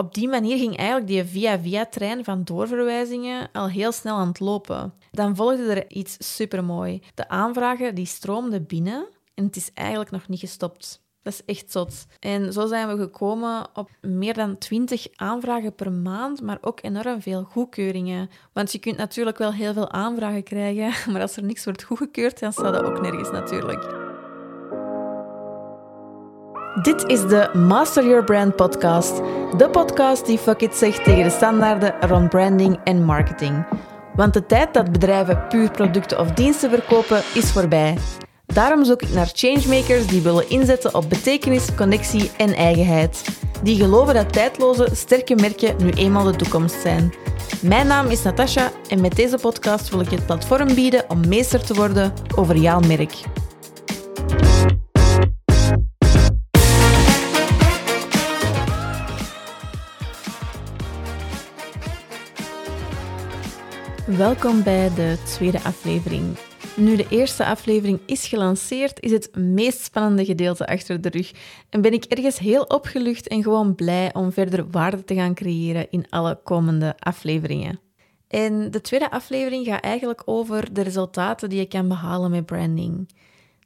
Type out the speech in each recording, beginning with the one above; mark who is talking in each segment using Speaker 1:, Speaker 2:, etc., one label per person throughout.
Speaker 1: op die manier ging eigenlijk die via-via-trein van doorverwijzingen al heel snel aan het lopen. Dan volgde er iets supermooi. De aanvragen die stroomden binnen en het is eigenlijk nog niet gestopt. Dat is echt zot. En zo zijn we gekomen op meer dan 20 aanvragen per maand, maar ook enorm veel goedkeuringen. Want je kunt natuurlijk wel heel veel aanvragen krijgen, maar als er niks wordt goedgekeurd, dan staat dat ook nergens natuurlijk. Dit is de Master Your Brand podcast. De podcast die fuck it zegt tegen de standaarden rond branding en marketing. Want de tijd dat bedrijven puur producten of diensten verkopen is voorbij. Daarom zoek ik naar changemakers die willen inzetten op betekenis, connectie en eigenheid. Die geloven dat tijdloze, sterke merken nu eenmaal de toekomst zijn. Mijn naam is Natasha en met deze podcast wil ik je het platform bieden om meester te worden over jouw merk. Welkom bij de tweede aflevering. Nu de eerste aflevering is gelanceerd, is het meest spannende gedeelte achter de rug. En ben ik ergens heel opgelucht en gewoon blij om verder waarde te gaan creëren in alle komende afleveringen. En de tweede aflevering gaat eigenlijk over de resultaten die je kan behalen met branding.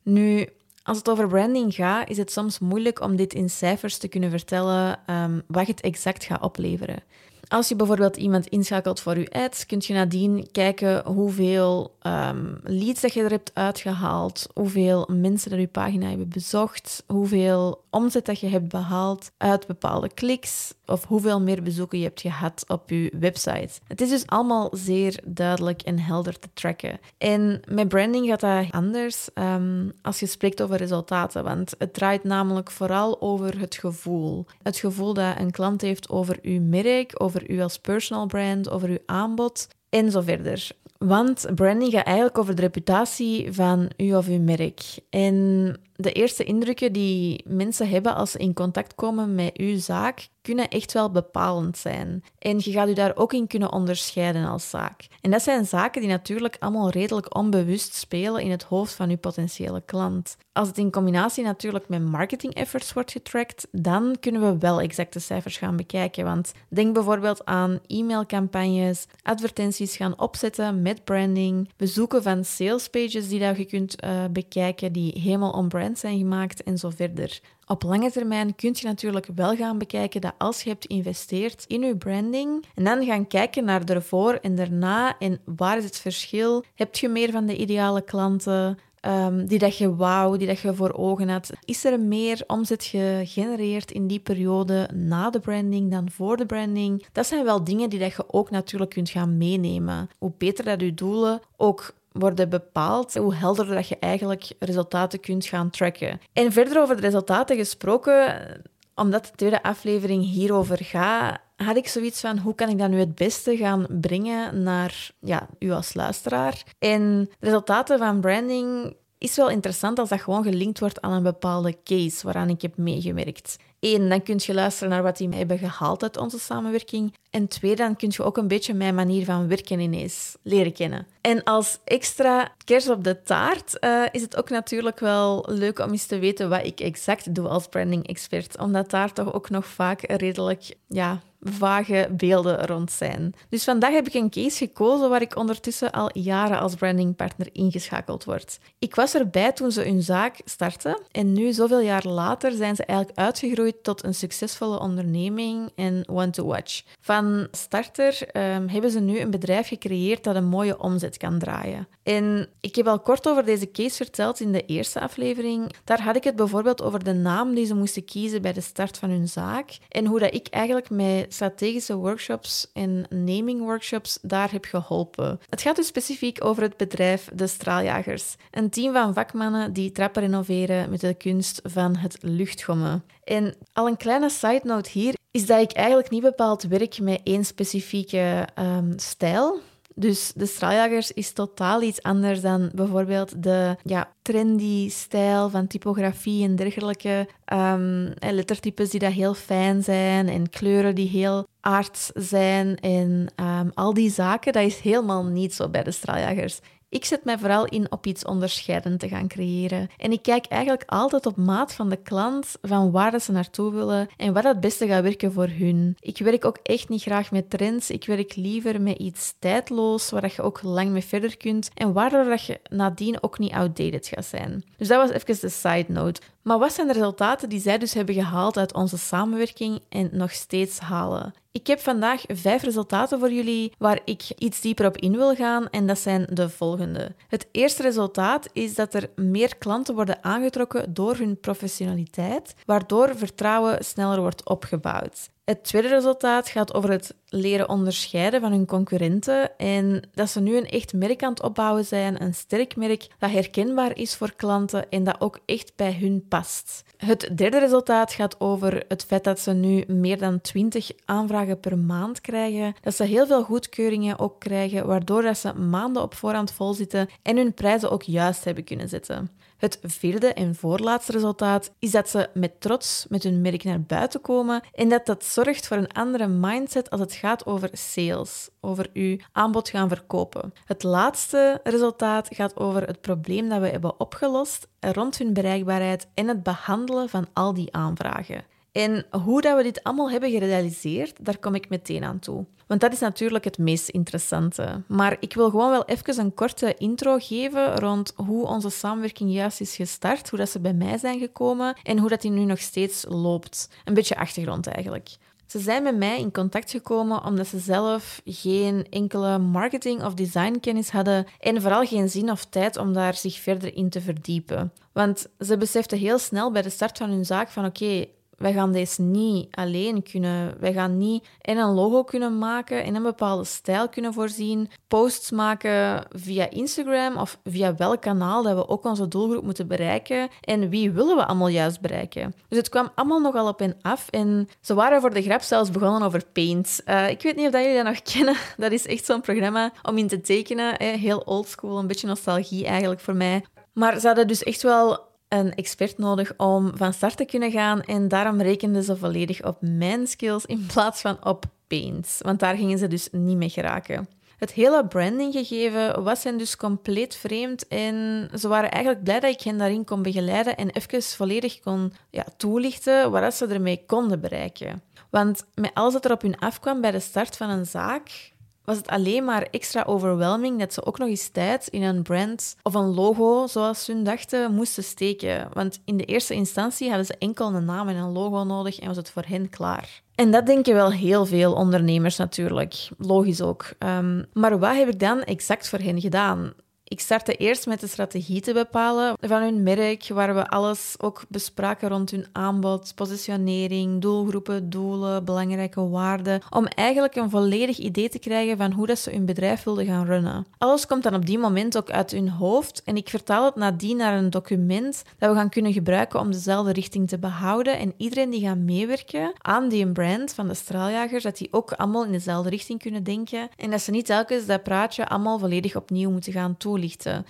Speaker 1: Nu, als het over branding gaat, is het soms moeilijk om dit in cijfers te kunnen vertellen um, wat het exact gaat opleveren. Als je bijvoorbeeld iemand inschakelt voor je ads, kun je nadien kijken hoeveel um, leads dat je er hebt uitgehaald, hoeveel mensen er je pagina hebben bezocht, hoeveel omzet dat je hebt behaald uit bepaalde kliks of hoeveel meer bezoeken je hebt gehad op je website. Het is dus allemaal zeer duidelijk en helder te tracken. En met branding gaat dat anders um, als je spreekt over resultaten, want het draait namelijk vooral over het gevoel. Het gevoel dat een klant heeft over uw merk, over u als personal brand, over uw aanbod en zo verder. Want branding gaat eigenlijk over de reputatie van u of uw merk. En de eerste indrukken die mensen hebben als ze in contact komen met uw zaak, kunnen echt wel bepalend zijn. En je gaat u daar ook in kunnen onderscheiden als zaak. En dat zijn zaken die natuurlijk allemaal redelijk onbewust spelen in het hoofd van uw potentiële klant. Als het in combinatie natuurlijk met marketing efforts wordt getracked, dan kunnen we wel exacte cijfers gaan bekijken. Want denk bijvoorbeeld aan e-mailcampagnes, advertenties gaan opzetten met branding, bezoeken van salespages die dat je kunt uh, bekijken, die helemaal on zijn gemaakt en zo verder. Op lange termijn kun je natuurlijk wel gaan bekijken dat als je hebt geïnvesteerd in je branding en dan gaan kijken naar ervoor en daarna en waar is het verschil? Heb je meer van de ideale klanten? Um, die dat je wou, die dat je voor ogen had. Is er meer omzet gegenereerd in die periode na de branding dan voor de branding? Dat zijn wel dingen die dat je ook natuurlijk kunt gaan meenemen. Hoe beter dat je doelen ook worden bepaald, hoe helderder dat je eigenlijk resultaten kunt gaan tracken. En verder over de resultaten gesproken, omdat de tweede aflevering hierover gaat, had ik zoiets van hoe kan ik dat nu het beste gaan brengen naar ja, u als luisteraar. En resultaten van branding is wel interessant als dat gewoon gelinkt wordt aan een bepaalde case waaraan ik heb meegewerkt. Eén, dan kun je luisteren naar wat die hebben gehaald uit onze samenwerking. En twee, dan kun je ook een beetje mijn manier van werken ineens leren kennen. En als extra kers op de taart uh, is het ook natuurlijk wel leuk om eens te weten wat ik exact doe als branding expert. Omdat daar toch ook nog vaak redelijk ja, vage beelden rond zijn. Dus vandaag heb ik een case gekozen waar ik ondertussen al jaren als brandingpartner ingeschakeld word. Ik was erbij toen ze hun zaak startten en nu, zoveel jaar later, zijn ze eigenlijk uitgegroeid tot een succesvolle onderneming en one to watch. Van starter um, hebben ze nu een bedrijf gecreëerd dat een mooie omzet kan draaien. En ik heb al kort over deze case verteld in de eerste aflevering. Daar had ik het bijvoorbeeld over de naam die ze moesten kiezen bij de start van hun zaak en hoe dat ik eigenlijk met strategische workshops en naming workshops daar heb geholpen. Het gaat dus specifiek over het bedrijf De Straaljagers, een team van vakmannen die trappen renoveren met de kunst van het luchtgommen. En al een kleine side note hier is dat ik eigenlijk niet bepaald werk met één specifieke um, stijl. Dus de straaljagers is totaal iets anders dan bijvoorbeeld de ja, trendy stijl van typografie en dergelijke. Um, lettertypes die dat heel fijn zijn en kleuren die heel aards zijn en um, al die zaken, dat is helemaal niet zo bij de straaljagers. Ik zet mij vooral in op iets onderscheidend te gaan creëren. En ik kijk eigenlijk altijd op maat van de klant, van waar dat ze naartoe willen en wat het beste gaat werken voor hun. Ik werk ook echt niet graag met trends. Ik werk liever met iets tijdloos, waar je ook lang mee verder kunt en waardoor dat je nadien ook niet outdated gaat zijn. Dus dat was even de side note. Maar wat zijn de resultaten die zij dus hebben gehaald uit onze samenwerking en nog steeds halen? Ik heb vandaag vijf resultaten voor jullie waar ik iets dieper op in wil gaan en dat zijn de volgende. Het eerste resultaat is dat er meer klanten worden aangetrokken door hun professionaliteit, waardoor vertrouwen sneller wordt opgebouwd. Het tweede resultaat gaat over het leren onderscheiden van hun concurrenten en dat ze nu een echt merk aan het opbouwen zijn, een sterk merk dat herkenbaar is voor klanten en dat ook echt bij hun past. Het derde resultaat gaat over het feit dat ze nu meer dan 20 aanvragen per maand krijgen, dat ze heel veel goedkeuringen ook krijgen, waardoor dat ze maanden op voorhand vol zitten en hun prijzen ook juist hebben kunnen zetten. Het vierde en voorlaatste resultaat is dat ze met trots met hun merk naar buiten komen en dat dat zorgt voor een andere mindset als het gaat over sales, over uw aanbod gaan verkopen. Het laatste resultaat gaat over het probleem dat we hebben opgelost rond hun bereikbaarheid en het behandelen van al die aanvragen. En hoe dat we dit allemaal hebben gerealiseerd, daar kom ik meteen aan toe. Want dat is natuurlijk het meest interessante. Maar ik wil gewoon wel even een korte intro geven rond hoe onze samenwerking juist is gestart, hoe dat ze bij mij zijn gekomen en hoe dat die nu nog steeds loopt. Een beetje achtergrond eigenlijk. Ze zijn met mij in contact gekomen omdat ze zelf geen enkele marketing- of designkennis hadden en vooral geen zin of tijd om daar zich verder in te verdiepen. Want ze beseften heel snel bij de start van hun zaak van oké, wij gaan deze niet alleen kunnen. Wij gaan niet en een logo kunnen maken, en een bepaalde stijl kunnen voorzien, posts maken via Instagram of via welk kanaal dat we ook onze doelgroep moeten bereiken en wie willen we allemaal juist bereiken. Dus het kwam allemaal nogal op en af en ze waren voor de grap zelfs begonnen over Paint. Uh, ik weet niet of dat jullie dat nog kennen. Dat is echt zo'n programma om in te tekenen. Heel oldschool, een beetje nostalgie eigenlijk voor mij. Maar ze hadden dus echt wel een expert nodig om van start te kunnen gaan. En daarom rekenden ze volledig op mijn skills in plaats van op Paint. Want daar gingen ze dus niet mee geraken. Het hele brandinggegeven was hen dus compleet vreemd en ze waren eigenlijk blij dat ik hen daarin kon begeleiden en even volledig kon ja, toelichten wat ze ermee konden bereiken. Want met alles wat er op hun afkwam bij de start van een zaak, was het alleen maar extra overwhelming dat ze ook nog eens tijd in een brand of een logo, zoals ze dachten, moesten steken. Want in de eerste instantie hadden ze enkel een naam en een logo nodig en was het voor hen klaar. En dat denken wel heel veel ondernemers natuurlijk. Logisch ook. Ehm, maar wat heb ik dan exact voor hen gedaan? Ik startte eerst met de strategie te bepalen van hun merk, waar we alles ook bespraken rond hun aanbod, positionering, doelgroepen, doelen, belangrijke waarden, om eigenlijk een volledig idee te krijgen van hoe dat ze hun bedrijf wilden gaan runnen. Alles komt dan op die moment ook uit hun hoofd en ik vertaal het nadien naar een document dat we gaan kunnen gebruiken om dezelfde richting te behouden en iedereen die gaat meewerken aan die brand van de straaljagers, dat die ook allemaal in dezelfde richting kunnen denken en dat ze niet telkens dat praatje allemaal volledig opnieuw moeten gaan toelichten.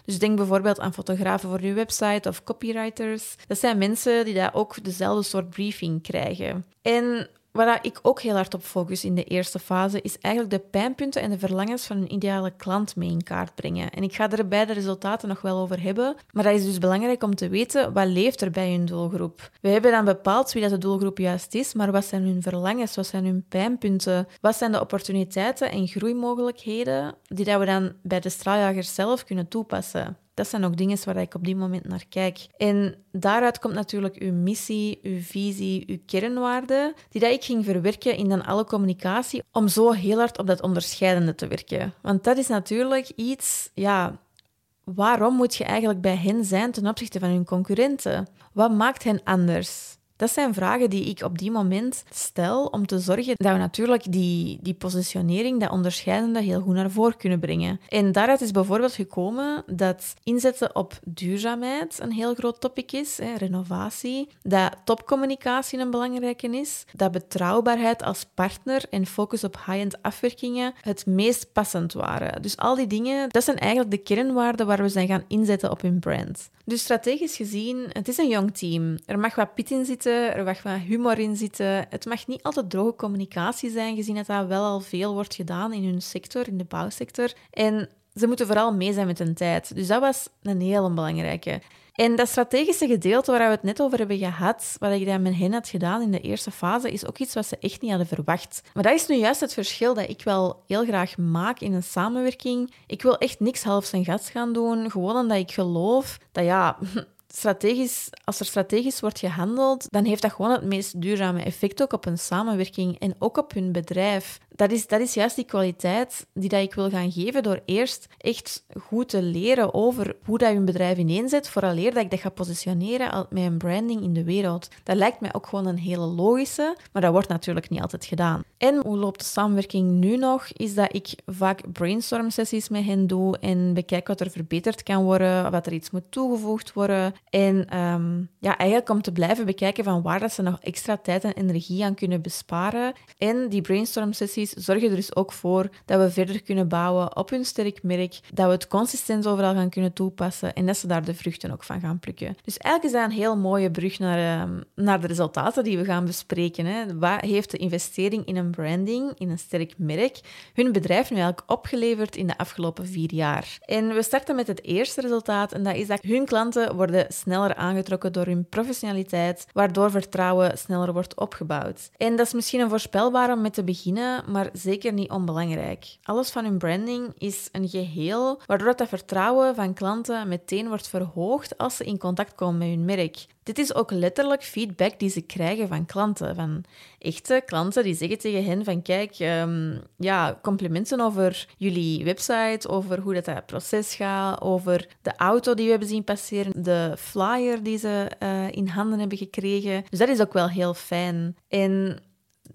Speaker 1: Dus denk bijvoorbeeld aan fotografen voor je website of copywriters. Dat zijn mensen die daar ook dezelfde soort briefing krijgen. En Waar ik ook heel hard op focus in de eerste fase, is eigenlijk de pijnpunten en de verlangens van een ideale klant mee in kaart brengen. En ik ga er bij de resultaten nog wel over hebben, maar dat is dus belangrijk om te weten wat leeft er bij hun doelgroep. We hebben dan bepaald wie dat de doelgroep juist is, maar wat zijn hun verlangens, wat zijn hun pijnpunten, wat zijn de opportuniteiten en groeimogelijkheden die dat we dan bij de straaljagers zelf kunnen toepassen. Dat zijn ook dingen waar ik op die moment naar kijk. En daaruit komt natuurlijk uw missie, uw visie, uw kernwaarden, die dat ik ging verwerken in dan alle communicatie, om zo heel hard op dat onderscheidende te werken. Want dat is natuurlijk iets, ja, waarom moet je eigenlijk bij hen zijn ten opzichte van hun concurrenten? Wat maakt hen anders? Dat zijn vragen die ik op die moment stel om te zorgen dat we natuurlijk die, die positionering, dat onderscheidende, heel goed naar voren kunnen brengen. En daaruit is bijvoorbeeld gekomen dat inzetten op duurzaamheid een heel groot topic is, hè, renovatie, dat topcommunicatie een belangrijke is, dat betrouwbaarheid als partner en focus op high-end afwerkingen het meest passend waren. Dus al die dingen, dat zijn eigenlijk de kernwaarden waar we zijn gaan inzetten op hun brand. Dus strategisch gezien, het is een jong team. Er mag wat pit in zitten, er mag wat humor in zitten. Het mag niet altijd droge communicatie zijn, gezien dat dat wel al veel wordt gedaan in hun sector, in de bouwsector. En ze moeten vooral mee zijn met hun tijd. Dus dat was een hele belangrijke. En dat strategische gedeelte waar we het net over hebben gehad, wat ik dan met hen had gedaan in de eerste fase, is ook iets wat ze echt niet hadden verwacht. Maar dat is nu juist het verschil dat ik wel heel graag maak in een samenwerking. Ik wil echt niks half zijn gas gaan doen, gewoon omdat ik geloof dat ja, strategisch, als er strategisch wordt gehandeld, dan heeft dat gewoon het meest duurzame effect ook op een samenwerking en ook op hun bedrijf dat is, dat is juist die kwaliteit die dat ik wil gaan geven door eerst echt goed te leren over hoe dat je een bedrijf ineenzet, vooraleer dat ik dat ga positioneren met een branding in de wereld. Dat lijkt mij ook gewoon een hele logische, maar dat wordt natuurlijk niet altijd gedaan. En hoe loopt de samenwerking nu nog, is dat ik vaak brainstorm sessies met hen doe en bekijk wat er verbeterd kan worden, wat er iets moet toegevoegd worden. En um, ja, eigenlijk om te blijven bekijken van waar dat ze nog extra tijd en energie aan kunnen besparen. En die brainstorm sessies zorgen er dus ook voor dat we verder kunnen bouwen op hun sterk merk, dat we het consistent overal gaan kunnen toepassen en dat ze daar de vruchten ook van gaan plukken. Dus eigenlijk is dat een heel mooie brug naar, ehm, naar de resultaten die we gaan bespreken. Hè. Wat heeft de investering in een branding, in een sterk merk, hun bedrijf nu eigenlijk opgeleverd in de afgelopen vier jaar? En we starten met het eerste resultaat en dat is dat hun klanten worden sneller aangetrokken door hun professionaliteit, waardoor vertrouwen sneller wordt opgebouwd. En dat is misschien een voorspelbare om te beginnen, maar zeker niet onbelangrijk. Alles van hun branding is een geheel, waardoor dat vertrouwen van klanten meteen wordt verhoogd als ze in contact komen met hun merk. Dit is ook letterlijk feedback die ze krijgen van klanten, van echte klanten die zeggen tegen hen van kijk, um, ja, complimenten over jullie website, over hoe dat, dat proces gaat, over de auto die we hebben zien passeren, de flyer die ze uh, in handen hebben gekregen. Dus dat is ook wel heel fijn. En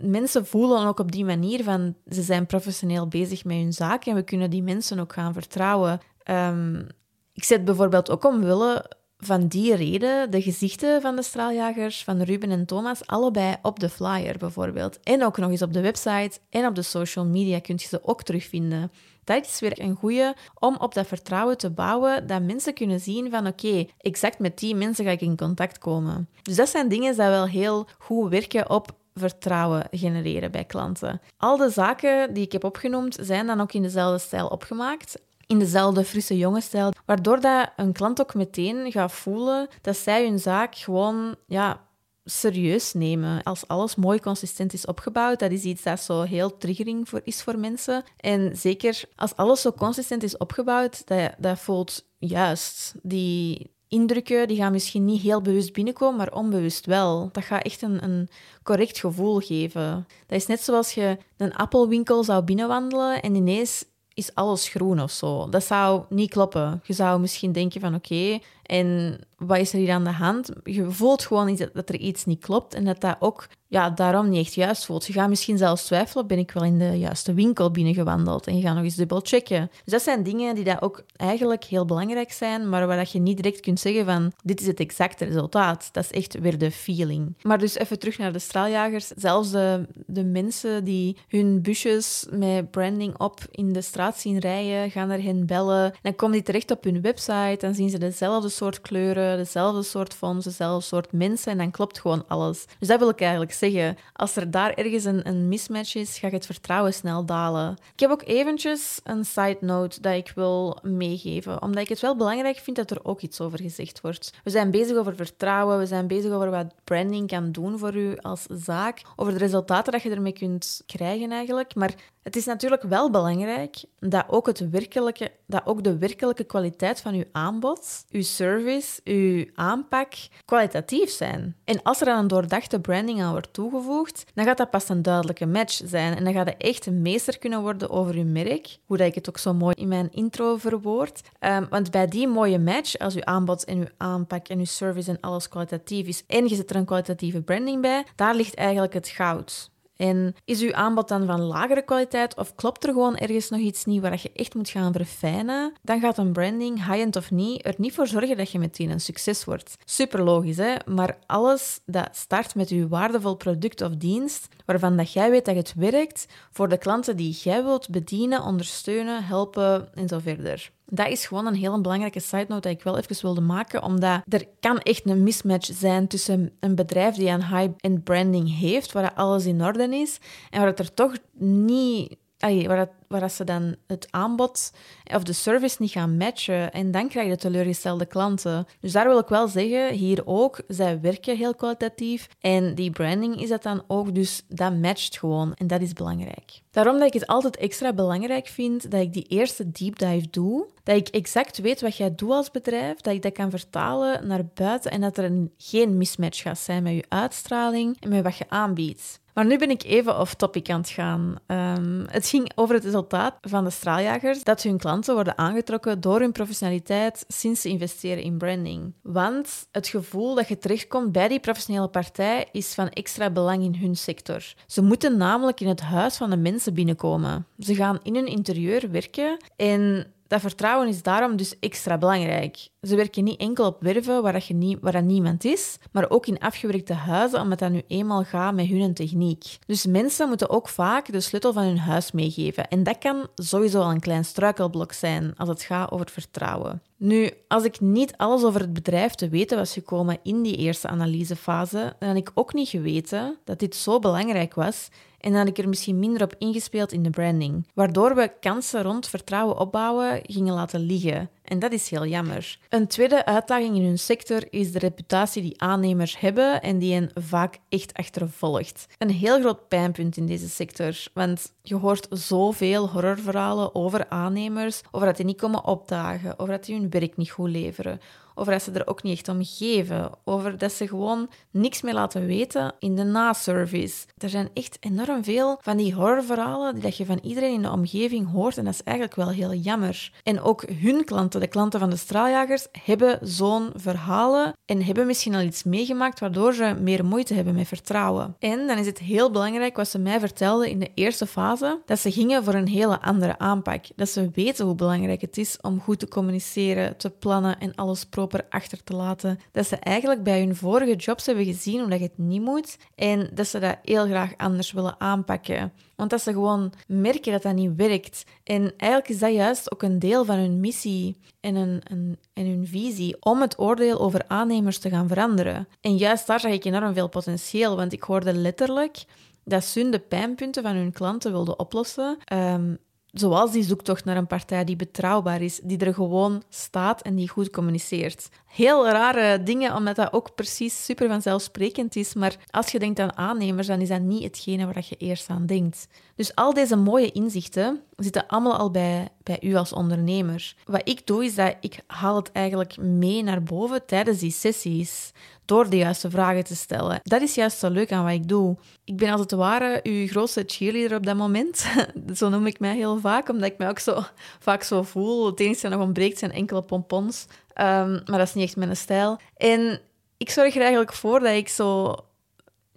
Speaker 1: mensen voelen ook op die manier van ze zijn professioneel bezig met hun zaak en we kunnen die mensen ook gaan vertrouwen. Um, ik zet bijvoorbeeld ook omwille van die reden de gezichten van de straaljagers, van Ruben en Thomas, allebei op de flyer bijvoorbeeld. En ook nog eens op de website en op de social media kun je ze ook terugvinden. Dat is weer een goede om op dat vertrouwen te bouwen, dat mensen kunnen zien van oké, exact met die mensen ga ik in contact komen. Dus dat zijn dingen die wel heel goed werken op vertrouwen genereren bij klanten. Al de zaken die ik heb opgenoemd zijn dan ook in dezelfde stijl opgemaakt. In dezelfde frisse jonge stijl, waardoor dat een klant ook meteen gaat voelen dat zij hun zaak gewoon ja, serieus nemen. Als alles mooi consistent is opgebouwd, dat is iets dat zo heel triggering voor is voor mensen. En zeker als alles zo consistent is opgebouwd, dat, dat voelt juist. Die, indrukken die gaan misschien niet heel bewust binnenkomen, maar onbewust wel. Dat gaat echt een, een correct gevoel geven. Dat is net zoals je een appelwinkel zou binnenwandelen en ineens is alles groen of zo. Dat zou niet kloppen. Je zou misschien denken van oké, en wat is er hier aan de hand? Je voelt gewoon dat, dat er iets niet klopt en dat dat ook ja, daarom niet echt juist voelt. Je gaat misschien zelfs twijfelen, ben ik wel in de juiste winkel binnengewandeld? En je gaat nog eens dubbel checken. Dus dat zijn dingen die dat ook eigenlijk heel belangrijk zijn, maar waar dat je niet direct kunt zeggen van dit is het exacte resultaat. Dat is echt weer de feeling. Maar dus even terug naar de straaljagers. Zelfs de, de mensen die hun busjes met branding op in de straat zien rijden, gaan er hen bellen. Dan komen die terecht op hun website, dan zien ze dezelfde soort kleuren, dezelfde soort fonds, dezelfde soort mensen en dan klopt gewoon alles. Dus dat wil ik eigenlijk zeggen. Als er daar ergens een, een mismatch is, gaat het vertrouwen snel dalen. Ik heb ook eventjes een side note dat ik wil meegeven, omdat ik het wel belangrijk vind dat er ook iets over gezegd wordt. We zijn bezig over vertrouwen, we zijn bezig over wat branding kan doen voor u als zaak, over de resultaten dat je ermee kunt krijgen eigenlijk, maar het is natuurlijk wel belangrijk dat ook, het werkelijke, dat ook de werkelijke kwaliteit van uw aanbod, uw service, uw aanpak kwalitatief zijn. En als er dan een doordachte branding aan wordt toegevoegd, dan gaat dat pas een duidelijke match zijn. En dan gaat je echt een meester kunnen worden over uw merk. Hoe dat ik het ook zo mooi in mijn intro verwoord. Um, want bij die mooie match, als uw aanbod en uw aanpak en uw service en alles kwalitatief is en je zet er een kwalitatieve branding bij, daar ligt eigenlijk het goud. En is uw aanbod dan van lagere kwaliteit of klopt er gewoon ergens nog iets niet waar je echt moet gaan verfijnen? Dan gaat een branding, high-end of niet, er niet voor zorgen dat je meteen een succes wordt. Super logisch, hè? Maar alles dat start met uw waardevol product of dienst, waarvan dat jij weet dat het werkt voor de klanten die jij wilt bedienen, ondersteunen, helpen en zo verder. Dat is gewoon een heel belangrijke side note dat ik wel even wilde maken, omdat er kan echt een mismatch zijn tussen een bedrijf die een high-end branding heeft, waar alles in orde is, en waar het er toch niet waar, dat, waar dat ze dan het aanbod of de service niet gaan matchen. En dan krijg je teleurgestelde klanten. Dus daar wil ik wel zeggen, hier ook, zij werken heel kwalitatief. En die branding is dat dan ook, dus dat matcht gewoon. En dat is belangrijk. Daarom dat ik het altijd extra belangrijk vind dat ik die eerste deep dive doe. Dat ik exact weet wat jij doet als bedrijf, dat ik dat kan vertalen naar buiten en dat er een, geen mismatch gaat zijn met je uitstraling en met wat je aanbiedt. Maar nu ben ik even off-topic aan het gaan. Um, het ging over het resultaat van de straaljagers, dat hun klanten worden aangetrokken door hun professionaliteit sinds ze investeren in branding. Want het gevoel dat je terechtkomt bij die professionele partij is van extra belang in hun sector. Ze moeten namelijk in het huis van de mensen binnenkomen. Ze gaan in hun interieur werken en dat vertrouwen is daarom dus extra belangrijk. Ze werken niet enkel op werven waar, dat je waar dat niemand is, maar ook in afgewerkte huizen, omdat dat nu eenmaal gaat met hun techniek. Dus mensen moeten ook vaak de sleutel van hun huis meegeven. En dat kan sowieso al een klein struikelblok zijn als het gaat over vertrouwen. Nu, als ik niet alles over het bedrijf te weten was gekomen in die eerste analysefase, dan had ik ook niet geweten dat dit zo belangrijk was en had ik er misschien minder op ingespeeld in de branding, waardoor we kansen rond vertrouwen opbouwen gingen laten liggen. En dat is heel jammer. Een tweede uitdaging in hun sector is de reputatie die aannemers hebben en die hen vaak echt achtervolgt. Een heel groot pijnpunt in deze sector, want je hoort zoveel horrorverhalen over aannemers, over dat die niet komen opdagen, over dat die hun werk niet goed leveren, over dat ze er ook niet echt om geven, over dat ze gewoon niks meer laten weten in de naservice. Er zijn echt enorm veel van die horrorverhalen die dat je van iedereen in de omgeving hoort en dat is eigenlijk wel heel jammer. En ook hun klanten, de klanten van de straaljagers, hebben zo'n verhalen en hebben misschien al iets meegemaakt waardoor ze meer moeite hebben met vertrouwen. En dan is het heel belangrijk wat ze mij vertelden in de eerste fase, dat ze gingen voor een hele andere aanpak. Dat ze weten hoe belangrijk het is om goed te communiceren, te plannen en alles proper achter te laten. Dat ze eigenlijk bij hun vorige jobs hebben gezien hoe dat het niet moet en dat ze dat heel graag anders willen aanpakken. Want dat ze gewoon merken dat dat niet werkt. En eigenlijk is dat juist ook een deel van hun missie en, een, een, en hun visie om het oordeel over aannemers te gaan veranderen. En juist daar zag ik enorm veel potentieel, want ik hoorde letterlijk dat ze de pijnpunten van hun klanten wilden oplossen. Um, Zoals die zoektocht naar een partij die betrouwbaar is, die er gewoon staat en die goed communiceert. Heel rare dingen, omdat dat ook precies super vanzelfsprekend is. Maar als je denkt aan aannemers, dan is dat niet hetgene waar je eerst aan denkt. Dus al deze mooie inzichten zitten allemaal al bij, bij u als ondernemer. Wat ik doe, is dat ik haal het eigenlijk mee naar boven tijdens die sessies door de juiste vragen te stellen. Dat is juist zo leuk aan wat ik doe. Ik ben als het ware uw grootste cheerleader op dat moment. zo noem ik mij heel vaak, omdat ik mij ook zo vaak zo voel. Het enige nog ontbreekt zijn enkele pompons. Um, maar dat is niet echt mijn stijl. En ik zorg er eigenlijk voor dat ik zo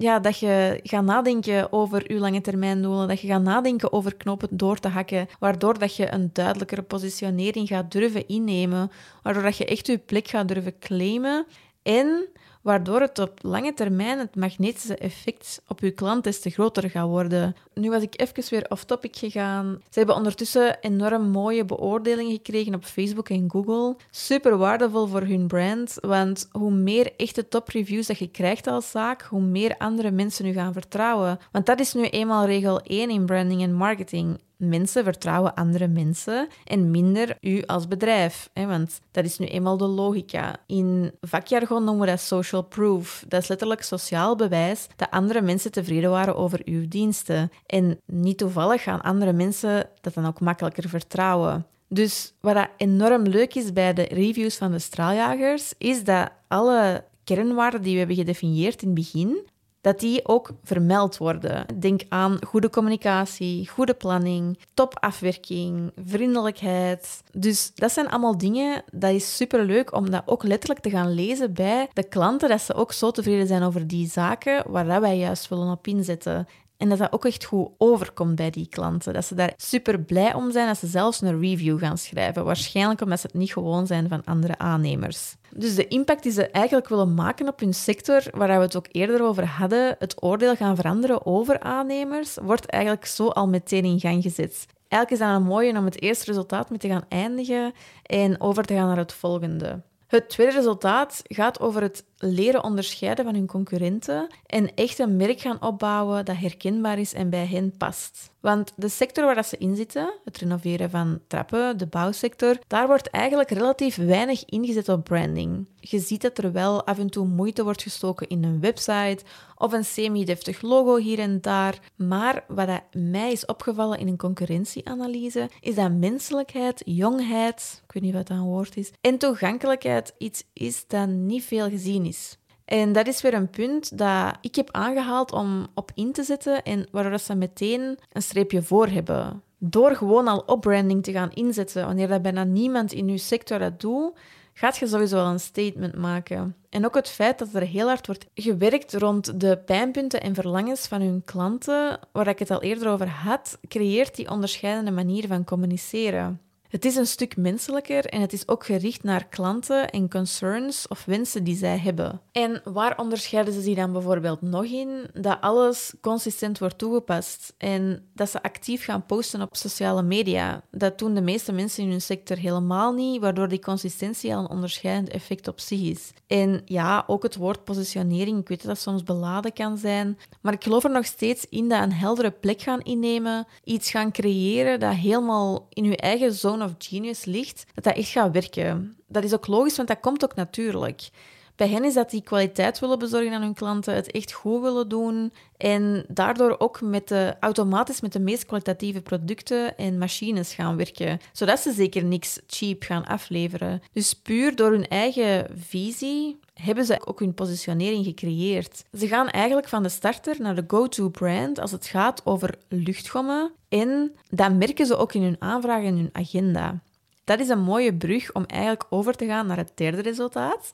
Speaker 1: ja, dat je gaat nadenken over je lange termijn doelen, dat je gaat nadenken over knopen door te hakken, waardoor dat je een duidelijkere positionering gaat durven innemen, waardoor dat je echt je plek gaat durven claimen en waardoor het op lange termijn het magnetische effect op uw klant des te groter gaat worden. Nu was ik even weer off-topic gegaan. Ze hebben ondertussen enorm mooie beoordelingen gekregen op Facebook en Google. Super waardevol voor hun brand, want hoe meer echte top-reviews dat je krijgt als zaak, hoe meer andere mensen u gaan vertrouwen. Want dat is nu eenmaal regel 1 in branding en marketing. Mensen vertrouwen andere mensen en minder u als bedrijf. Hè? Want dat is nu eenmaal de logica. In vakjargon noemen we dat social proof. Dat is letterlijk sociaal bewijs dat andere mensen tevreden waren over uw diensten. En niet toevallig gaan andere mensen dat dan ook makkelijker vertrouwen. Dus wat enorm leuk is bij de reviews van de straaljagers, is dat alle kernwaarden die we hebben gedefinieerd in het begin, dat die ook vermeld worden. Denk aan goede communicatie, goede planning, topafwerking, vriendelijkheid. Dus dat zijn allemaal dingen, dat is superleuk om dat ook letterlijk te gaan lezen bij de klanten, dat ze ook zo tevreden zijn over die zaken waar wij juist willen op inzetten. En dat dat ook echt goed overkomt bij die klanten. Dat ze daar super blij om zijn dat ze zelfs een review gaan schrijven. Waarschijnlijk omdat ze het niet gewoon zijn van andere aannemers. Dus de impact die ze eigenlijk willen maken op hun sector, waar we het ook eerder over hadden, het oordeel gaan veranderen over aannemers, wordt eigenlijk zo al meteen in gang gezet. Eigenlijk is dat een mooie om het eerste resultaat mee te gaan eindigen en over te gaan naar het volgende. Het tweede resultaat gaat over het leren onderscheiden van hun concurrenten en echt een merk gaan opbouwen dat herkenbaar is en bij hen past. Want de sector waar ze in zitten, het renoveren van trappen, de bouwsector, daar wordt eigenlijk relatief weinig ingezet op branding. Je ziet dat er wel af en toe moeite wordt gestoken in een website of een semi-deftig logo hier en daar. Maar wat mij is opgevallen in een concurrentieanalyse, is dat menselijkheid, jongheid, ik weet niet wat dat een woord is, en toegankelijkheid iets is dat niet veel gezien is. En dat is weer een punt dat ik heb aangehaald om op in te zetten en waardoor ze meteen een streepje voor hebben. Door gewoon al op branding te gaan inzetten, wanneer dat bijna niemand in uw sector dat doet, gaat je sowieso wel een statement maken. En ook het feit dat er heel hard wordt gewerkt rond de pijnpunten en verlangens van hun klanten, waar ik het al eerder over had, creëert die onderscheidende manier van communiceren. Het is een stuk menselijker en het is ook gericht naar klanten en concerns of wensen die zij hebben. En waar onderscheiden ze zich dan bijvoorbeeld nog in? Dat alles consistent wordt toegepast en dat ze actief gaan posten op sociale media. Dat doen de meeste mensen in hun sector helemaal niet, waardoor die consistentie al een onderscheidend effect op zich is. En ja, ook het woord positionering, ik weet dat dat soms beladen kan zijn, maar ik geloof er nog steeds in dat een heldere plek gaan innemen, iets gaan creëren dat helemaal in je eigen zone of genius ligt, dat dat echt gaat werken. Dat is ook logisch, want dat komt ook natuurlijk. Bij hen is dat die kwaliteit willen bezorgen aan hun klanten, het echt goed willen doen en daardoor ook met de, automatisch met de meest kwalitatieve producten en machines gaan werken, zodat ze zeker niks cheap gaan afleveren. Dus puur door hun eigen visie hebben ze ook hun positionering gecreëerd. Ze gaan eigenlijk van de starter naar de go-to brand als het gaat over luchtgommen en dat merken ze ook in hun aanvragen en hun agenda. Dat is een mooie brug om eigenlijk over te gaan naar het derde resultaat.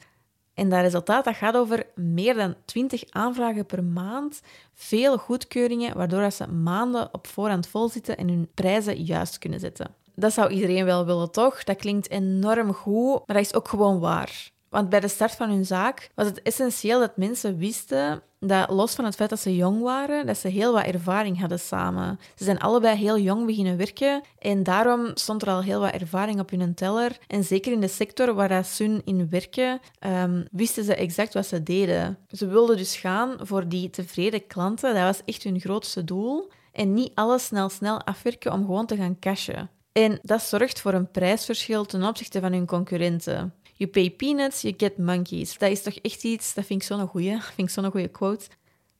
Speaker 1: En dat resultaat dat gaat over meer dan 20 aanvragen per maand, veel goedkeuringen, waardoor ze maanden op voorhand vol zitten en hun prijzen juist kunnen zetten. Dat zou iedereen wel willen, toch? Dat klinkt enorm goed, maar dat is ook gewoon waar. Want bij de start van hun zaak was het essentieel dat mensen wisten dat los van het feit dat ze jong waren, dat ze heel wat ervaring hadden samen. Ze zijn allebei heel jong beginnen werken en daarom stond er al heel wat ervaring op hun teller. En zeker in de sector waar ze in werken, um, wisten ze exact wat ze deden. Ze wilden dus gaan voor die tevreden klanten. Dat was echt hun grootste doel. En niet alles snel snel afwerken om gewoon te gaan cashen. En dat zorgt voor een prijsverschil ten opzichte van hun concurrenten. You pay peanuts, you get monkeys. Dat is toch echt iets, dat vind ik zo'n goeie, vind ik goede quote.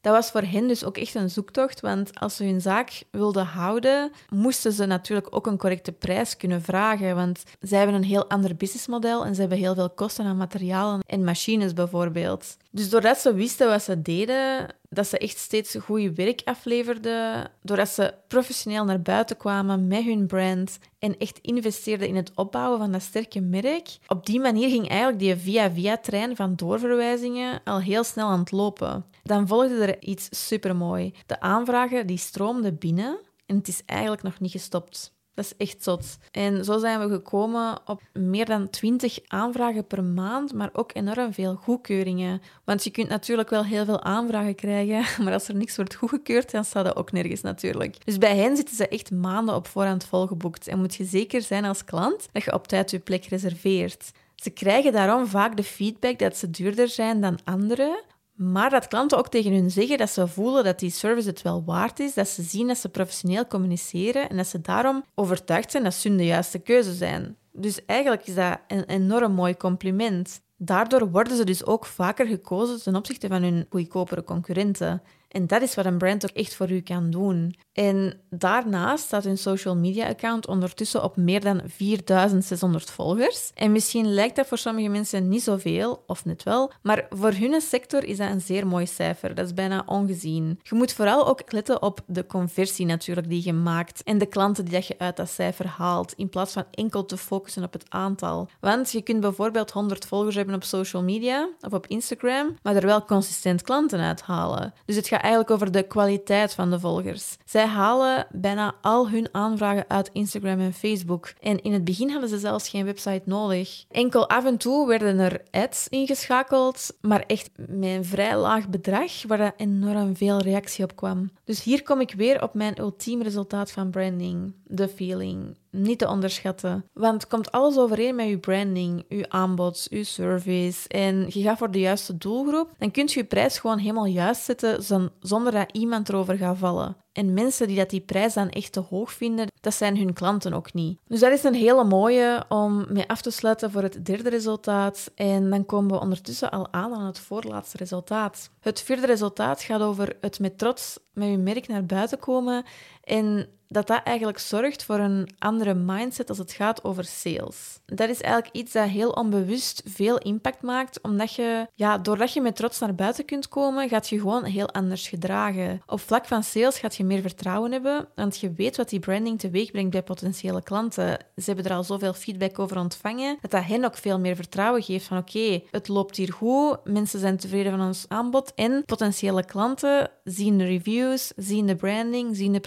Speaker 1: Dat was voor hen dus ook echt een zoektocht, want als ze hun zaak wilden houden, moesten ze natuurlijk ook een correcte prijs kunnen vragen, want zij hebben een heel ander businessmodel en ze hebben heel veel kosten aan materialen en machines bijvoorbeeld. Dus doordat ze wisten wat ze deden, dat ze echt steeds goed werk afleverden, doordat ze professioneel naar buiten kwamen met hun brand en echt investeerden in het opbouwen van dat sterke merk. Op die manier ging eigenlijk die via-via-trein van doorverwijzingen al heel snel aan het lopen. Dan volgde er iets supermooi. De aanvragen die stroomden binnen en het is eigenlijk nog niet gestopt. Dat is echt zot. En zo zijn we gekomen op meer dan 20 aanvragen per maand, maar ook enorm veel goedkeuringen. Want je kunt natuurlijk wel heel veel aanvragen krijgen, maar als er niks wordt goedgekeurd, dan staat dat ook nergens natuurlijk. Dus bij hen zitten ze echt maanden op voorhand volgeboekt. En moet je zeker zijn als klant dat je op tijd je plek reserveert. Ze krijgen daarom vaak de feedback dat ze duurder zijn dan anderen, maar dat klanten ook tegen hun zeggen dat ze voelen dat die service het wel waard is, dat ze zien dat ze professioneel communiceren en dat ze daarom overtuigd zijn dat ze de juiste keuze zijn. Dus eigenlijk is dat een enorm mooi compliment. Daardoor worden ze dus ook vaker gekozen ten opzichte van hun goedkopere concurrenten. En dat is wat een brand ook echt voor u kan doen. En daarnaast staat hun social media account ondertussen op meer dan 4600 volgers. En misschien lijkt dat voor sommige mensen niet zoveel, of net wel, maar voor hun sector is dat een zeer mooi cijfer. Dat is bijna ongezien. Je moet vooral ook letten op de conversie natuurlijk die je maakt en de klanten die je uit dat cijfer haalt, in plaats van enkel te focussen op het aantal. Want je kunt bijvoorbeeld 100 volgers hebben op social media of op Instagram, maar er wel consistent klanten uithalen. Dus het gaat eigenlijk over de kwaliteit van de volgers. Zij halen bijna al hun aanvragen uit Instagram en Facebook. En in het begin hadden ze zelfs geen website nodig. Enkel af en toe werden er ads ingeschakeld, maar echt met een vrij laag bedrag, waar enorm veel reactie op kwam. Dus hier kom ik weer op mijn ultieme resultaat van branding: de feeling. niet te onderschatten. Want komt alles overeen met je branding, je aanbod, je service en je gaat voor de juiste doelgroep, dan kun je je prijs gewoon helemaal juist zetten zonder dat iemand erover gaat vallen. En mensen die dat die prijs dan echt te hoog vinden, dat zijn hun klanten ook niet. Dus dat is een hele mooie om mee af te sluiten voor het derde resultaat. En dan komen we ondertussen al aan aan het voorlaatste resultaat. Het vierde resultaat gaat over het met trots met je merk naar buiten komen en dat dat eigenlijk zorgt voor een andere mindset als het gaat over sales. Dat is eigenlijk iets dat heel onbewust veel impact maakt, omdat je, ja, doordat je met trots naar buiten kunt komen, gaat je gewoon heel anders gedragen. Op vlak van sales gaat je meer vertrouwen hebben, want je weet wat die branding teweeg brengt bij potentiële klanten. Ze hebben er al zoveel feedback over ontvangen, dat dat hen ook veel meer vertrouwen geeft van oké, het loopt hier goed, mensen zijn tevreden van ons aanbod en potentiële klanten zien de reviews, zien de branding, zien de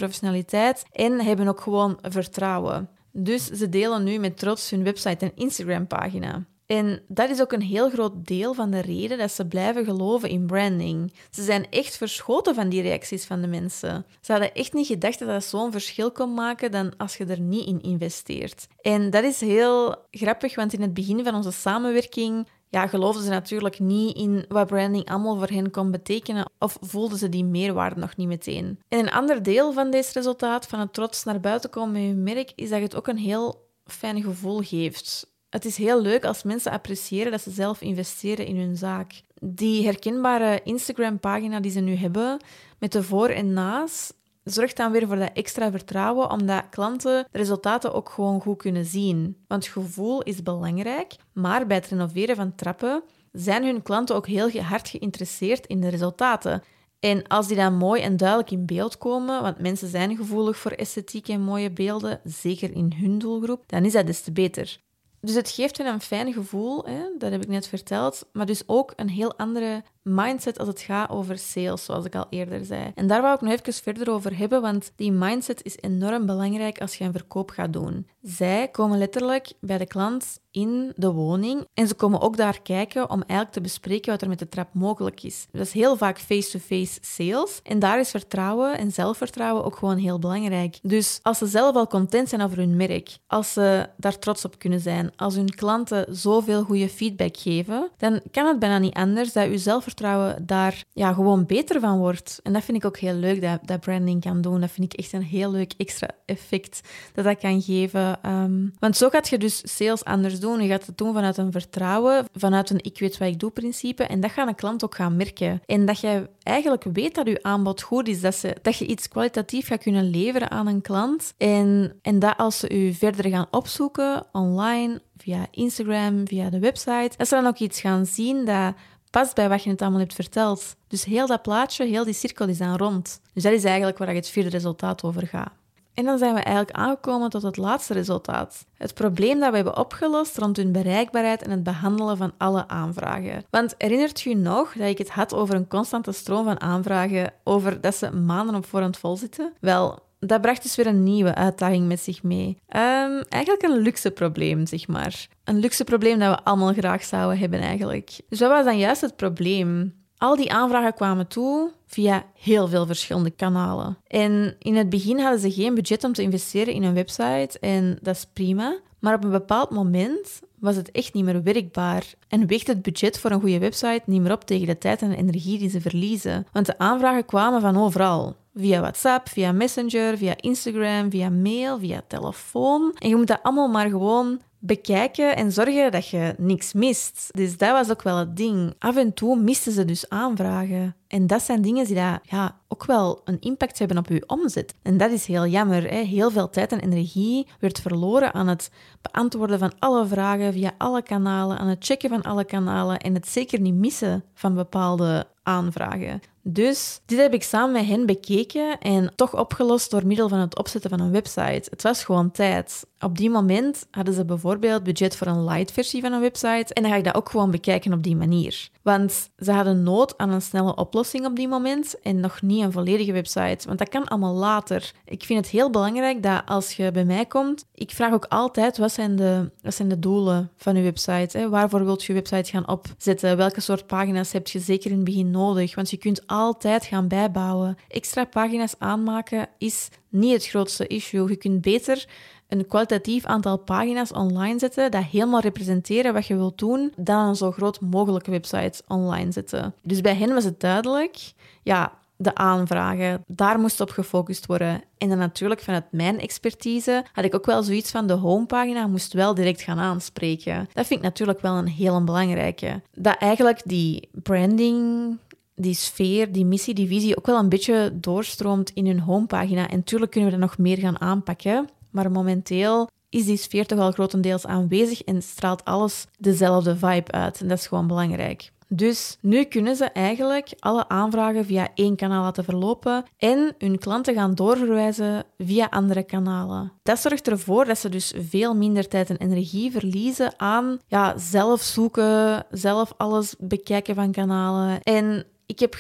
Speaker 1: en hebben ook gewoon vertrouwen. Dus ze delen nu met trots hun website en Instagram-pagina. En dat is ook een heel groot deel van de reden dat ze blijven geloven in branding. Ze zijn echt verschoten van die reacties van de mensen. Ze hadden echt niet gedacht dat dat zo'n verschil kon maken dan als je er niet in investeert. En dat is heel grappig, want in het begin van onze samenwerking ja, geloofden ze natuurlijk niet in wat branding allemaal voor hen kon betekenen of voelden ze die meerwaarde nog niet meteen. En een ander deel van deze resultaat, van het trots naar buiten komen met je merk, is dat het ook een heel fijn gevoel geeft. Het is heel leuk als mensen appreciëren dat ze zelf investeren in hun zaak. Die herkenbare Instagram-pagina die ze nu hebben, met de voor- en na's, zorgt dan weer voor dat extra vertrouwen, omdat klanten de resultaten ook gewoon goed kunnen zien. Want gevoel is belangrijk, maar bij het renoveren van trappen zijn hun klanten ook heel hard geïnteresseerd in de resultaten. En als die dan mooi en duidelijk in beeld komen, want mensen zijn gevoelig voor esthetiek en mooie beelden, zeker in hun doelgroep, dan is dat des te beter. Dus het geeft hen een fijn gevoel, hè? dat heb ik net verteld, maar dus ook een heel andere mindset als het gaat over sales, zoals ik al eerder zei. En daar wou ik nog even verder over hebben, want die mindset is enorm belangrijk als je een verkoop gaat doen. Zij komen letterlijk bij de klant in de woning en ze komen ook daar kijken om eigenlijk te bespreken wat er met de trap mogelijk is. Dat is heel vaak face-to-face sales en daar is vertrouwen en zelfvertrouwen ook gewoon heel belangrijk. Dus als ze zelf al content zijn over hun merk, als ze daar trots op kunnen zijn, als hun klanten zoveel goede feedback geven, dan kan het bijna niet anders dat je zelf zelfvertrouwen daar ja, gewoon beter van wordt. En dat vind ik ook heel leuk dat, dat branding kan doen. Dat vind ik echt een heel leuk extra effect dat dat kan geven. Ehm, want zo gaat je dus sales anders doen. Je gaat het doen vanuit een vertrouwen, vanuit een ik weet wat ik doe principe. En dat gaat een klant ook gaan merken. En dat je eigenlijk weet dat je aanbod goed is, dat, ze, dat je iets kwalitatief gaat kunnen leveren aan een klant. En, en dat als ze u verder gaan opzoeken online, via Instagram, via de website, dat ze dan ook iets gaan zien dat past bij wat je het allemaal hebt verteld. Dus heel dat plaatje, heel die cirkel is dan rond. Dus dat is eigenlijk waar het vierde resultaat over gaat. En dan zijn we eigenlijk aangekomen tot het laatste resultaat. Het probleem dat we hebben opgelost rond hun bereikbaarheid en het behandelen van alle aanvragen. Want herinnert je nog dat ik het had over een constante stroom van aanvragen, over dat ze maanden op voorhand vol zitten? Wel, dat bracht dus weer een nieuwe uitdaging met zich mee. Um, eigenlijk een luxe probleem, zeg maar. Een luxe probleem dat we allemaal graag zouden hebben, eigenlijk. Dus wat was dan juist het probleem? Al die aanvragen kwamen toe via heel veel verschillende kanalen. En in het begin hadden ze geen budget om te investeren in een website en dat is prima. Maar op een bepaald moment was het echt niet meer werkbaar en weegt het budget voor een goede website niet meer op tegen de tijd en energie die ze verliezen. Want de aanvragen kwamen van overal. Via WhatsApp, via Messenger, via Instagram, via mail, via telefoon. En je moet dat allemaal maar gewoon bekijken en zorgen dat je niks mist. Dus dat was ook wel het ding. Af en toe misten ze dus aanvragen. En dat zijn dingen die dat, ja, ook wel een impact hebben op je omzet. En dat is heel jammer. Hè? Heel veel tijd en energie werd verloren aan het beantwoorden van alle vragen via alle kanalen, aan het checken van alle kanalen en het zeker niet missen van bepaalde aanvragen. Dus dit heb ik samen met hen bekeken en toch opgelost door middel van het opzetten van een website. Het was gewoon tijd. Op die moment hadden ze bijvoorbeeld budget voor een light versie van een website en dan ga ik dat ook gewoon bekijken op die manier. Want ze hadden nood aan een snelle oplossing op die moment en nog niet een volledige website, want dat kan allemaal later. Ik vind het heel belangrijk dat als je bij mij komt, ik vraag ook altijd wat zijn de, wat zijn de doelen van je website? Hè? Waarvoor wilt je website gaan opzetten? Welke soort pagina's heb je zeker in het begin nodig? Want je kunt altijd gaan bijbouwen. Extra pagina's aanmaken is niet het grootste issue. Je kunt beter een kwalitatief aantal pagina's online zetten dat helemaal representeren wat je wilt doen, dan een zo groot mogelijke website online zetten. Dus bij hen was het duidelijk, ja, de aanvragen, daar moest op gefocust worden. En dan natuurlijk vanuit mijn expertise had ik ook wel zoiets van de homepagina moest wel direct gaan aanspreken. Dat vind ik natuurlijk wel een heel belangrijke. Dat eigenlijk die branding, die sfeer, die missie, die visie ook wel een beetje doorstroomt in hun homepagina. En natuurlijk kunnen we dat nog meer gaan aanpakken. Maar momenteel is die sfeer toch al grotendeels aanwezig en straalt alles dezelfde vibe uit. En dat is gewoon belangrijk. Dus nu kunnen ze eigenlijk alle aanvragen via één kanaal laten verlopen en hun klanten gaan doorverwijzen via andere kanalen. Dat zorgt ervoor dat ze dus veel minder tijd en energie verliezen aan ja, zelf zoeken, zelf alles bekijken van kanalen. En ik heb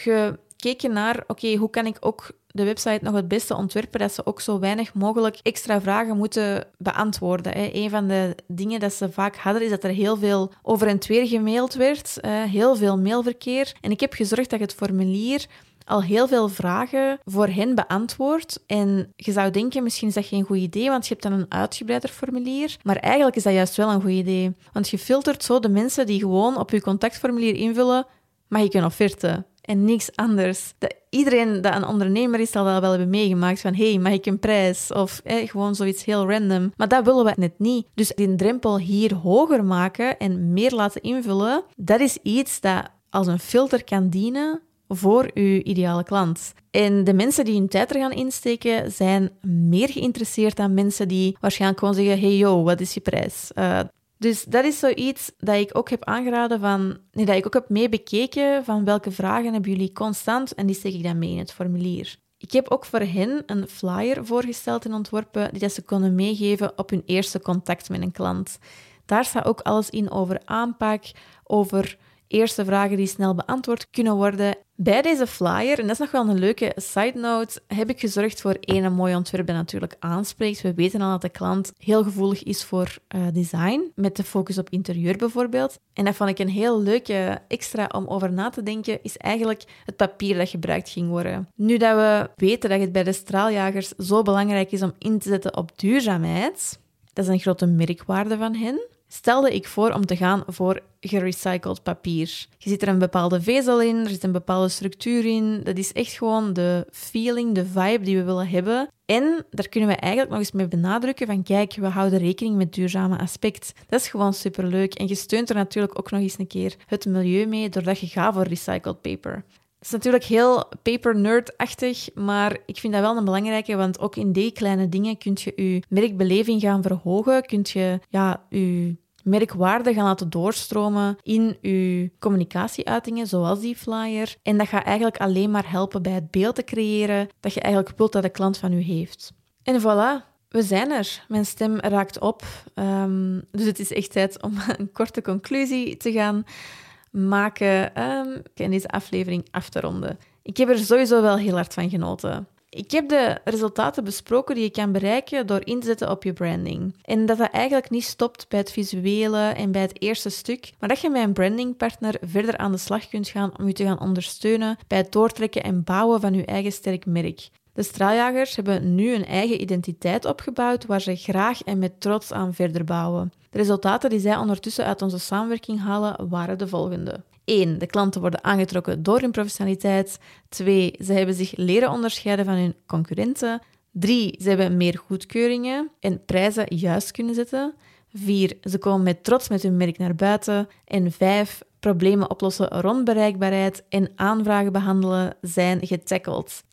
Speaker 1: gekeken naar, oké, hoe kan ik ook de website nog het beste ontwerpen dat ze ook zo weinig mogelijk extra vragen moeten beantwoorden. Hè. Een van de dingen dat ze vaak hadden, is dat er heel veel over en weer gemaild werd, heel veel mailverkeer. En ik heb gezorgd dat het formulier al heel veel vragen voor hen beantwoord. En je zou denken, misschien is dat geen goed idee, want je hebt dan een uitgebreider formulier. Maar eigenlijk is dat juist wel een goed idee. Want je filtert zo de mensen die gewoon op je contactformulier invullen, mag ik een offerte? En niks anders. Dat iedereen dat een ondernemer is, zal dat wel hebben meegemaakt van hey, mag ik een prijs? Of gewoon zoiets heel random. Maar dat willen we net niet. Dus die drempel hier hoger maken en meer laten invullen, dat is iets dat als een filter kan dienen voor uw ideale klant. En de mensen die hun tijd er gaan insteken, zijn meer geïnteresseerd dan mensen die waarschijnlijk gewoon zeggen: hey yo, wat is je prijs? Uh, dus dat is zoiets dat ik ook heb aangeraden van, nee, dat ik ook heb meebekeken van welke vragen hebben jullie constant en die steek ik dan mee in het formulier. Ik heb ook voor hen een flyer voorgesteld en ontworpen die dat ze konden meegeven op hun eerste contact met een klant. Daar staat ook alles in over aanpak, over eerste vragen die snel beantwoord kunnen worden. Bij deze flyer, en dat is nog wel een leuke side note, heb ik gezorgd voor één mooi ontwerp dat natuurlijk aanspreekt. We weten al dat de klant heel gevoelig is voor uh, design, met de focus op interieur bijvoorbeeld. En dat vond ik een heel leuke extra om over na te denken, is eigenlijk het papier dat gebruikt ging worden. Nu dat we weten dat het bij de straaljagers zo belangrijk is om in te zetten op duurzaamheid, dat is een grote merkwaarde van hen stelde ik voor om te gaan voor gerecycled papier. Je ziet er een bepaalde vezel in, er zit een bepaalde structuur in. Dat is echt gewoon de feeling, de vibe die we willen hebben. En daar kunnen we eigenlijk nog eens mee benadrukken van kijk, we houden rekening met duurzame aspect. Dat is gewoon superleuk. En je steunt er natuurlijk ook nog eens een keer het milieu mee doordat je gaat voor recycled paper. Het is natuurlijk heel paper nerd-achtig, maar ik vind dat wel een belangrijke, want ook in die kleine dingen kun je je merkbeleving gaan verhogen, kun je ja, je merkwaarde gaan laten doorstromen in je communicatieuitingen, zoals die flyer. En dat gaat eigenlijk alleen maar helpen bij het beeld te creëren dat je eigenlijk wilt dat de klant van u heeft. En voilà, we zijn er. Mijn stem raakt op. Um, dus het is echt tijd om een korte conclusie te gaan maken um, deze aflevering af te ronden. Ik heb er sowieso wel heel hard van genoten. Ik heb de resultaten besproken die je kan bereiken door in te zetten op je branding. En dat dat eigenlijk niet stopt bij het visuele en bij het eerste stuk, maar dat je met een brandingpartner verder aan de slag kunt gaan om je te gaan ondersteunen bij het doortrekken en bouwen van je eigen sterk merk. De straaljagers hebben nu een eigen identiteit opgebouwd waar ze graag en met trots aan verder bouwen. De resultaten die zij ondertussen uit onze samenwerking halen waren de volgende. 1. De klanten worden aangetrokken door hun professionaliteit. 2. Ze hebben zich leren onderscheiden van hun concurrenten. 3. Ze hebben meer goedkeuringen en prijzen juist kunnen zetten. 4. Ze komen met trots met hun merk naar buiten. En 5. Problemen oplossen rond bereikbaarheid en aanvragen behandelen zijn getackled.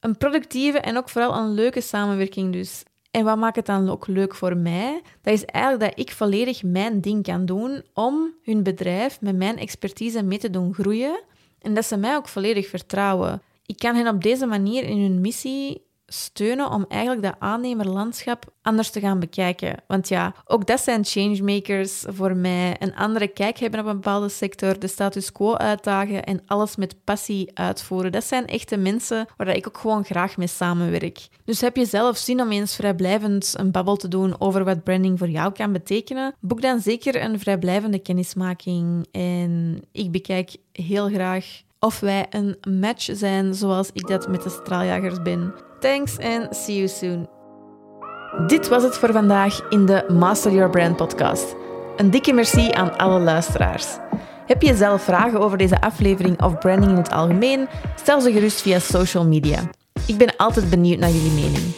Speaker 1: Een productieve en ook vooral een leuke samenwerking dus. En wat maakt het dan ook leuk voor mij? Dat is eigenlijk dat ik volledig mijn ding kan doen om hun bedrijf met mijn expertise mee te doen groeien en dat ze mij ook volledig vertrouwen. Ik kan hen op deze manier in hun missie steunen om eigenlijk dat aannemerlandschap anders te gaan bekijken. Want ja, ook dat zijn changemakers voor mij. Een andere kijk hebben op een bepaalde sector, de status quo uitdagen en alles met passie uitvoeren. Dat zijn echte mensen waar ik ook gewoon graag mee samenwerk. Dus heb je zelf zin om eens vrijblijvend een babbel te doen over wat branding voor jou kan betekenen? Boek dan zeker een vrijblijvende kennismaking. En ik bekijk heel graag of wij een match zijn zoals ik dat met de straaljagers ben. Thanks and see you soon. Dit was het voor vandaag in de Master Your Brand podcast. Een dikke merci aan alle luisteraars. Heb je zelf vragen over deze aflevering of branding in het algemeen? Stel ze gerust via social media. Ik ben altijd benieuwd naar jullie mening.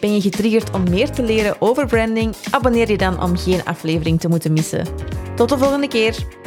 Speaker 1: Ben je getriggerd om meer te leren over branding? Abonneer je dan om geen aflevering te moeten missen. Tot de volgende keer!